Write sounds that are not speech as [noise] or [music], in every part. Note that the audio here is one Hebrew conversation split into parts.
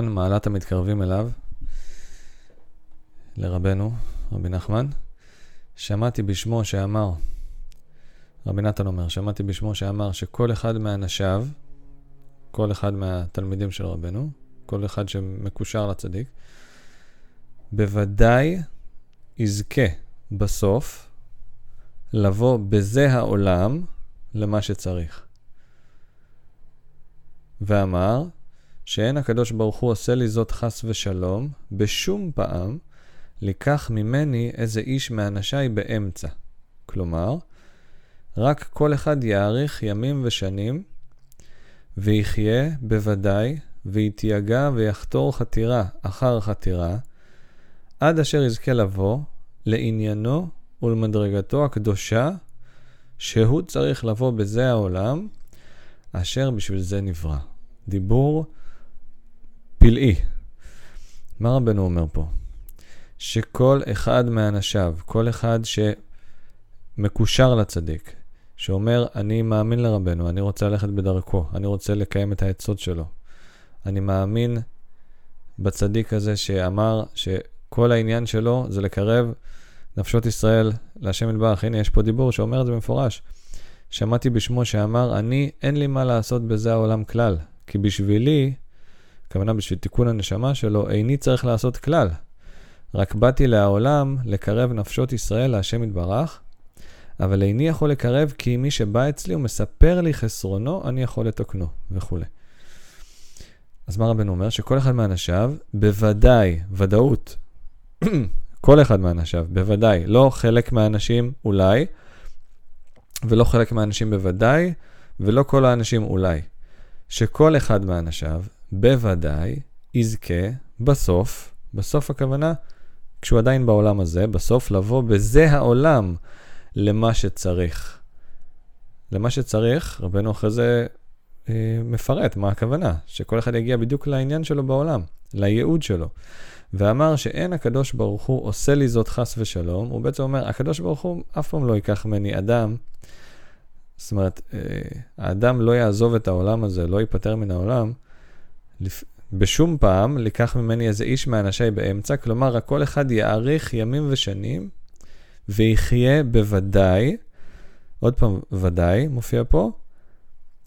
מוהר"ן, מעלת המתקרבים אליו, לרבנו, רבי נחמן. שמעתי בשמו שאמר, רבי נתן אומר, שמעתי בשמו שאמר שכל אחד מאנשיו, כל אחד מהתלמידים של רבנו, כל אחד שמקושר לצדיק, בוודאי יזכה בסוף לבוא בזה העולם למה שצריך. ואמר שאין הקדוש ברוך הוא עושה לי זאת חס ושלום בשום פעם לקח ממני איזה איש מאנשיי באמצע. כלומר, רק כל אחד יאריך ימים ושנים ויחיה בוודאי ויתייגע ויחתור חתירה אחר חתירה עד אשר יזכה לבוא לעניינו ולמדרגתו הקדושה שהוא צריך לבוא בזה העולם אשר בשביל זה נברא. דיבור פלאי. מה רבנו אומר פה? שכל אחד מאנשיו, כל אחד שמקושר לצדיק, שאומר, אני מאמין לרבנו, אני רוצה ללכת בדרכו, אני רוצה לקיים את העצות שלו. אני מאמין בצדיק הזה שאמר שכל העניין שלו זה לקרב נפשות ישראל להשם יתברך. הנה, יש פה דיבור שאומר את זה במפורש. שמעתי בשמו שאמר, אני, אין לי מה לעשות בזה העולם כלל, כי בשבילי, הכוונה בשביל תיקון הנשמה שלו, איני צריך לעשות כלל. רק באתי לעולם לקרב נפשות ישראל להשם יתברך, אבל איני יכול לקרב כי מי שבא אצלי ומספר לי חסרונו, אני יכול לתקנו, וכולי. אז מה רבנו אומר? שכל אחד מאנשיו, בוודאי, ודאות, [clears throat] כל אחד מאנשיו, בוודאי, לא חלק מהאנשים אולי, ולא חלק מהאנשים בוודאי, ולא כל האנשים אולי. שכל אחד מאנשיו, בוודאי, יזכה בסוף, בסוף הכוונה, כשהוא עדיין בעולם הזה, בסוף לבוא בזה העולם למה שצריך. למה שצריך, רבנו אחרי זה אה, מפרט מה הכוונה, שכל אחד יגיע בדיוק לעניין שלו בעולם, לייעוד שלו. ואמר שאין הקדוש ברוך הוא עושה לי זאת חס ושלום, הוא בעצם אומר, הקדוש ברוך הוא אף פעם לא ייקח ממני אדם, זאת אומרת, אה, האדם לא יעזוב את העולם הזה, לא ייפטר מן העולם, בשום פעם לקח ממני איזה איש מאנשי באמצע, כלומר, רק כל אחד יאריך ימים ושנים, ויחיה בוודאי, עוד פעם, ודאי, מופיע פה,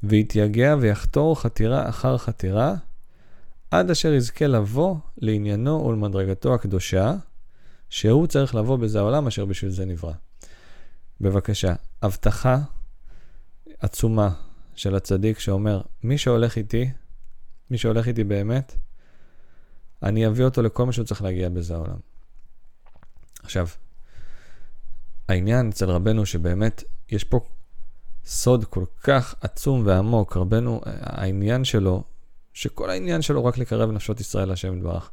ויתייגע ויחתור חתירה אחר חתירה, עד אשר יזכה לבוא לעניינו ולמדרגתו הקדושה, שהוא צריך לבוא בזה העולם אשר בשביל זה נברא. בבקשה, הבטחה עצומה של הצדיק שאומר, מי שהולך איתי, מי שהולך איתי באמת, אני אביא אותו לכל מה שהוא צריך להגיע בזה העולם. עכשיו, העניין אצל רבנו שבאמת יש פה סוד כל כך עצום ועמוק, רבנו, העניין שלו, שכל העניין שלו רק לקרב נפשות ישראל להשם יתברך.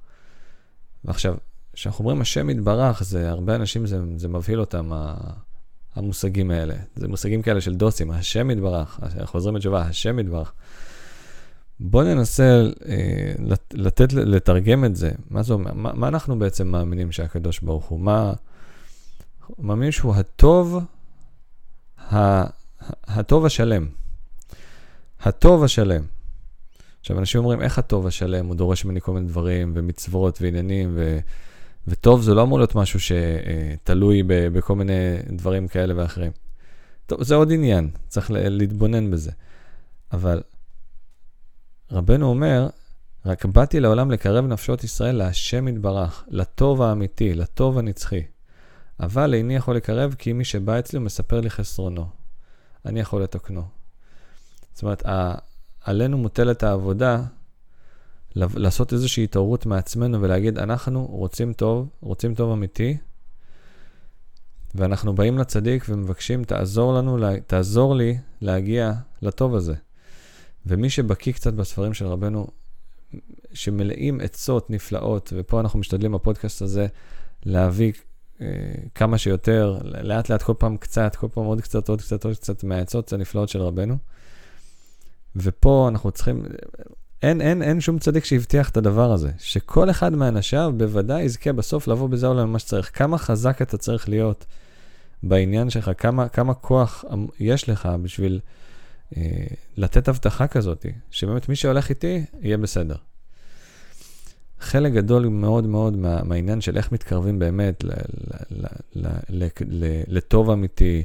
ועכשיו, כשאנחנו אומרים השם יתברך, זה הרבה אנשים, זה, זה מבהיל אותם, המושגים האלה. זה מושגים כאלה של דוסים, השם יתברך, חוזרים בתשובה, השם יתברך. בואו ננסה אה, לתת, לתרגם את זה. מה זה אומר? מה, מה אנחנו בעצם מאמינים שהקדוש ברוך הוא? מה... מאמינים שהוא הטוב, ה, הטוב השלם. הטוב השלם. עכשיו, אנשים אומרים, איך הטוב השלם? הוא דורש ממני כל מיני דברים, ומצוות, ועניינים, ו... וטוב זה לא אמור להיות משהו שתלוי בכל מיני דברים כאלה ואחרים. טוב, זה עוד עניין, צריך להתבונן בזה. אבל רבנו אומר, רק באתי לעולם לקרב נפשות ישראל להשם יתברך, לטוב האמיתי, לטוב הנצחי. אבל איני יכול לקרב כי מי שבא אצלי מספר לי חסרונו. אני יכול לתקנו. זאת אומרת, עלינו מוטלת העבודה לעשות איזושהי התעוררות מעצמנו ולהגיד, אנחנו רוצים טוב, רוצים טוב אמיתי, ואנחנו באים לצדיק ומבקשים, תעזור לנו, תעזור לי להגיע לטוב הזה. ומי שבקיא קצת בספרים של רבנו, שמלאים עצות נפלאות, ופה אנחנו משתדלים בפודקאסט הזה להביא אה, כמה שיותר, לאט לאט כל פעם קצת, כל פעם עוד קצת, עוד קצת, עוד קצת מהעצות הנפלאות של רבנו. ופה אנחנו צריכים, אין, אין, אין שום צדיק שהבטיח את הדבר הזה, שכל אחד מאנשיו בוודאי יזכה בסוף לבוא בזה עולם מה שצריך. כמה חזק אתה צריך להיות בעניין שלך, כמה, כמה כוח יש לך בשביל אה, לתת הבטחה כזאת, שבאמת מי שהולך איתי, יהיה בסדר. חלק גדול מאוד מאוד מה, מהעניין של איך מתקרבים באמת ל, ל, ל, ל, ל, לטוב אמיתי,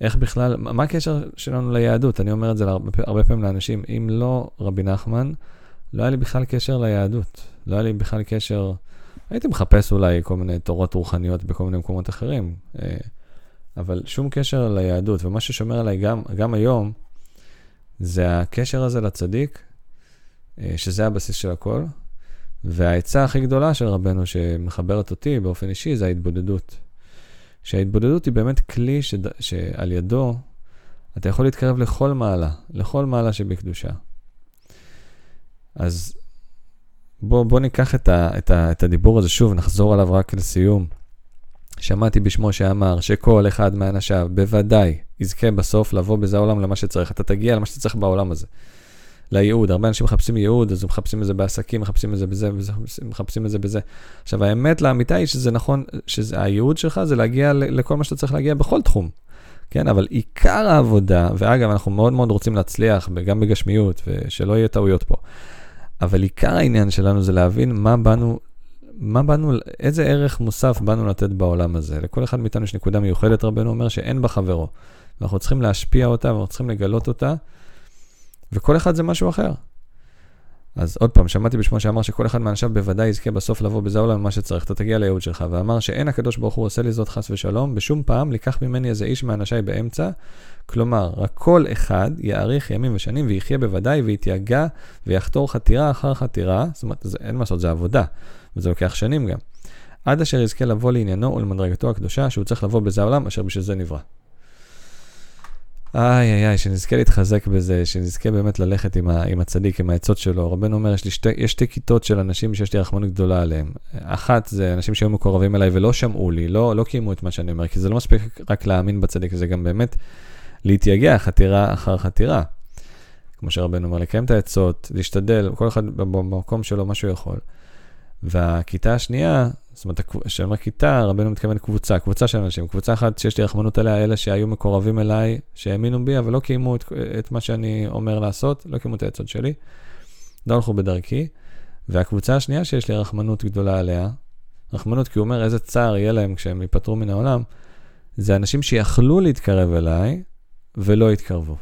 איך בכלל, מה הקשר שלנו ליהדות? אני אומר את זה הרבה, הרבה פעמים לאנשים, אם לא רבי נחמן, לא היה לי בכלל קשר ליהדות. לא היה לי בכלל קשר, הייתי מחפש אולי כל מיני תורות רוחניות בכל מיני מקומות אחרים, אה, אבל שום קשר ליהדות. ומה ששומר עליי גם, גם היום, זה הקשר הזה לצדיק, אה, שזה הבסיס של הכל. והעצה הכי גדולה של רבנו שמחברת אותי באופן אישי זה ההתבודדות. שההתבודדות היא באמת כלי שד... שעל ידו אתה יכול להתקרב לכל מעלה, לכל מעלה שבקדושה. אז בוא, בוא ניקח את, ה, את, ה, את הדיבור הזה שוב, נחזור עליו רק לסיום. שמעתי בשמו שאמר שכל אחד מאנשיו בוודאי יזכה בסוף לבוא בזה העולם למה שצריך. אתה תגיע למה שאתה צריך בעולם הזה. לייעוד. הרבה אנשים מחפשים ייעוד, אז מחפשים את זה בעסקים, מחפשים את זה בזה, מחפשים את זה בזה. עכשיו, האמת לאמיתה היא שזה נכון, שהייעוד שלך זה להגיע לכל מה שאתה צריך להגיע בכל תחום. כן, אבל עיקר העבודה, ואגב, אנחנו מאוד מאוד רוצים להצליח, גם בגשמיות, ושלא יהיה טעויות פה. אבל עיקר העניין שלנו זה להבין מה באנו, מה באנו, איזה ערך מוסף באנו לתת בעולם הזה. לכל אחד מאיתנו יש נקודה מיוחדת, רבנו אומר, שאין בה חברו. ואנחנו צריכים להשפיע אותה, ואנחנו צריכים לגלות אותה, וכל אחד זה משהו אחר. אז עוד פעם, שמעתי בשמו שאמר שכל אחד מאנשיו בוודאי יזכה בסוף לבוא בזה העולם מה שצריך, אתה תגיע לייעוד שלך, ואמר שאין הקדוש ברוך הוא עושה לי זאת חס ושלום, בשום פעם לקח ממני איזה איש מאנשיי באמצע, כלומר, רק כל אחד יאריך ימים ושנים ויחיה בוודאי ויתייגע ויחתור חתירה אחר חתירה, זאת אומרת, זה, אין מה לעשות, זה עבודה, וזה לוקח שנים גם, עד אשר יזכה לבוא לעניינו ולמדרגתו הקדושה, שהוא צריך לבוא בזה העולם אשר בשביל זה נברא. איי איי איי, שנזכה להתחזק בזה, שנזכה באמת ללכת עם, ה, עם הצדיק, עם העצות שלו. רבנו אומר, יש לי שתי, יש שתי כיתות של אנשים שיש לי רחמנות גדולה עליהם. אחת זה אנשים שהיו מקורבים אליי ולא שמעו לי, לא, לא קיימו את מה שאני אומר, כי זה לא מספיק רק להאמין בצדיק, זה גם באמת להתייגע חתירה אחר חתירה. כמו שרבנו אומר, לקיים את העצות, להשתדל, כל אחד במקום שלו, מה שהוא יכול. והכיתה השנייה, זאת אומרת, כשאני אומר כיתה, רבנו מתכוון קבוצה, קבוצה של אנשים, קבוצה אחת שיש לי רחמנות עליה, אלה שהיו מקורבים אליי, שהאמינו בי, אבל לא קיימו את, את מה שאני אומר לעשות, לא קיימו את העצות שלי, לא הלכו בדרכי. והקבוצה השנייה שיש לי רחמנות גדולה עליה, רחמנות כי הוא אומר איזה צער יהיה להם כשהם ייפטרו מן העולם, זה אנשים שיכלו להתקרב אליי ולא התקרבו.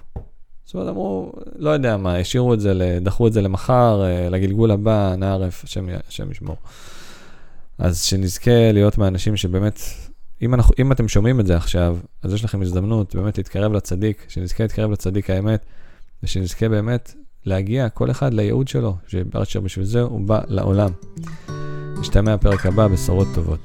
זאת אומרת, אמרו, לא יודע מה, השאירו את זה, דחו את זה למחר, אה, לגלגול הבא, נערף, השם ישמור. אז שנזכה להיות מהאנשים שבאמת, אם, אנחנו, אם אתם שומעים את זה עכשיו, אז יש לכם הזדמנות באמת להתקרב לצדיק, שנזכה להתקרב לצדיק האמת, ושנזכה באמת להגיע כל אחד לייעוד שלו, שבשביל זה הוא בא לעולם. נשתמע הפרק הבא, בשורות טובות.